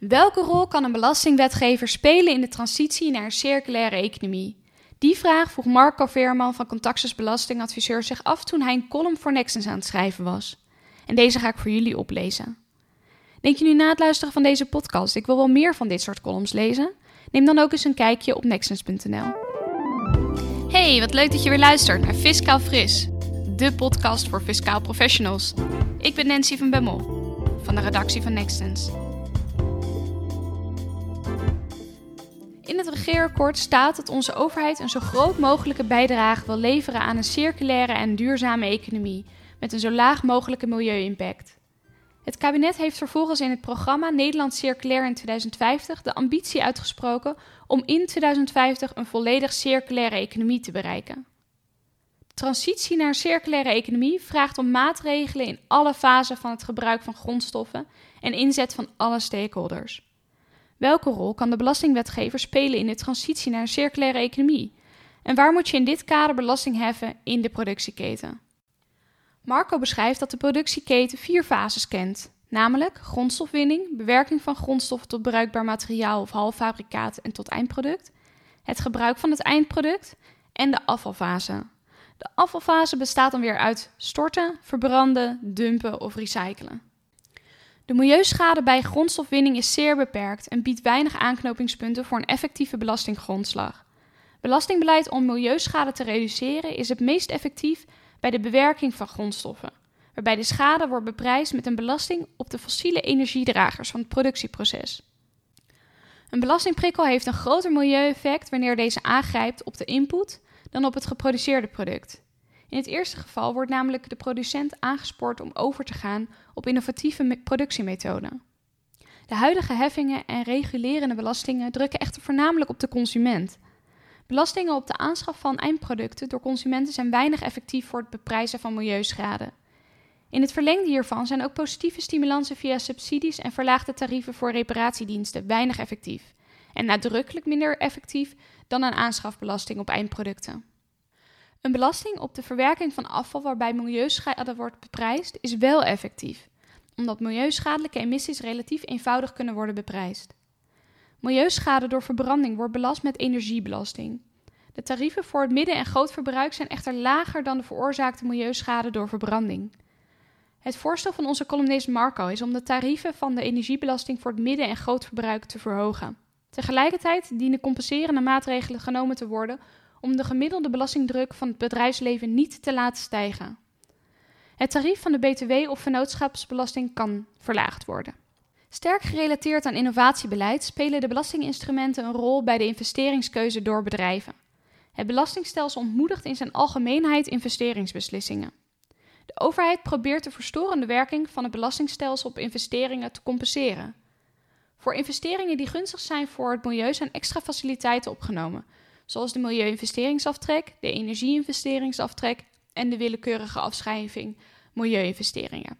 Welke rol kan een belastingwetgever spelen in de transitie naar een circulaire economie? Die vraag vroeg Marco Veerman van Contactus Belastingadviseur zich af toen hij een column voor Nexens aan het schrijven was. En deze ga ik voor jullie oplezen. Denk je nu na het luisteren van deze podcast, ik wil wel meer van dit soort columns lezen? Neem dan ook eens een kijkje op nexens.nl. Hey, wat leuk dat je weer luistert naar Fiscaal Fris, de podcast voor fiscaal professionals. Ik ben Nancy van Bemmel, van de redactie van Nextens. In het regeerakkoord staat dat onze overheid een zo groot mogelijke bijdrage wil leveren aan een circulaire en duurzame economie met een zo laag mogelijke milieu-impact. Het kabinet heeft vervolgens in het programma Nederland Circulair in 2050 de ambitie uitgesproken om in 2050 een volledig circulaire economie te bereiken. De transitie naar een circulaire economie vraagt om maatregelen in alle fasen van het gebruik van grondstoffen en inzet van alle stakeholders. Welke rol kan de belastingwetgever spelen in de transitie naar een circulaire economie? En waar moet je in dit kader belasting heffen in de productieketen? Marco beschrijft dat de productieketen vier fases kent, namelijk grondstofwinning, bewerking van grondstoffen tot bruikbaar materiaal of halffabrikaat en tot eindproduct, het gebruik van het eindproduct en de afvalfase. De afvalfase bestaat dan weer uit storten, verbranden, dumpen of recyclen. De milieuschade bij grondstofwinning is zeer beperkt en biedt weinig aanknopingspunten voor een effectieve belastinggrondslag. Belastingbeleid om milieuschade te reduceren is het meest effectief bij de bewerking van grondstoffen, waarbij de schade wordt beprijsd met een belasting op de fossiele energiedragers van het productieproces. Een belastingprikkel heeft een groter milieueffect wanneer deze aangrijpt op de input dan op het geproduceerde product. In het eerste geval wordt namelijk de producent aangespoord om over te gaan op innovatieve productiemethoden. De huidige heffingen en regulerende belastingen drukken echter voornamelijk op de consument. Belastingen op de aanschaf van eindproducten door consumenten zijn weinig effectief voor het beprijzen van milieuschade. In het verlengde hiervan zijn ook positieve stimulansen via subsidies en verlaagde tarieven voor reparatiediensten weinig effectief en nadrukkelijk minder effectief dan een aanschafbelasting op eindproducten. Een belasting op de verwerking van afval waarbij milieuschade wordt beprijsd is wel effectief, omdat milieuschadelijke emissies relatief eenvoudig kunnen worden beprijsd. Milieuschade door verbranding wordt belast met energiebelasting. De tarieven voor het midden- en grootverbruik zijn echter lager dan de veroorzaakte milieuschade door verbranding. Het voorstel van onze columnist Marco is om de tarieven van de energiebelasting voor het midden- en grootverbruik te verhogen. Tegelijkertijd dienen compenserende maatregelen genomen te worden om de gemiddelde belastingdruk van het bedrijfsleven niet te laten stijgen. Het tarief van de BTW of vennootschapsbelasting kan verlaagd worden. Sterk gerelateerd aan innovatiebeleid spelen de belastinginstrumenten een rol bij de investeringskeuze door bedrijven. Het belastingstelsel ontmoedigt in zijn algemeenheid investeringsbeslissingen. De overheid probeert de verstorende werking van het belastingstelsel op investeringen te compenseren. Voor investeringen die gunstig zijn voor het milieu zijn extra faciliteiten opgenomen, zoals de milieu-investeringsaftrek, de energie-investeringsaftrek en de willekeurige afschrijving milieu-investeringen.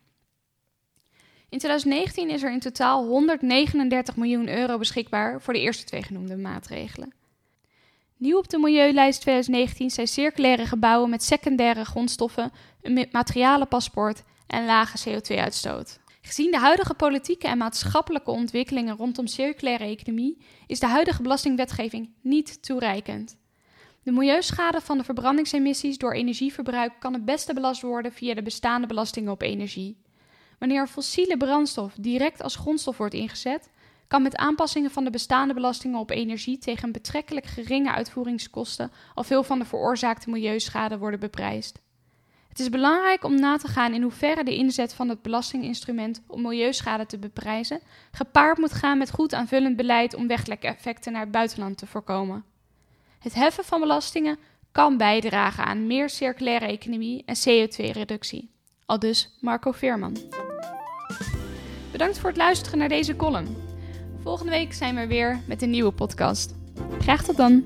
In 2019 is er in totaal 139 miljoen euro beschikbaar voor de eerste twee genoemde maatregelen. Nieuw op de Milieulijst 2019 zijn circulaire gebouwen met secundaire grondstoffen, een materialenpaspoort en lage CO2-uitstoot. Gezien de huidige politieke en maatschappelijke ontwikkelingen rondom circulaire economie is de huidige belastingwetgeving niet toereikend. De milieuschade van de verbrandingsemissies door energieverbruik kan het beste belast worden via de bestaande belastingen op energie. Wanneer fossiele brandstof direct als grondstof wordt ingezet, kan met aanpassingen van de bestaande belastingen op energie tegen betrekkelijk geringe uitvoeringskosten al veel van de veroorzaakte milieuschade worden beprijsd. Het is belangrijk om na te gaan in hoeverre de inzet van het belastinginstrument om milieuschade te beprijzen gepaard moet gaan met goed aanvullend beleid om weglekeffecten naar het buitenland te voorkomen. Het heffen van belastingen kan bijdragen aan meer circulaire economie en CO2-reductie. Al dus Marco Veerman. Bedankt voor het luisteren naar deze column. Volgende week zijn we weer met een nieuwe podcast. Graag tot dan.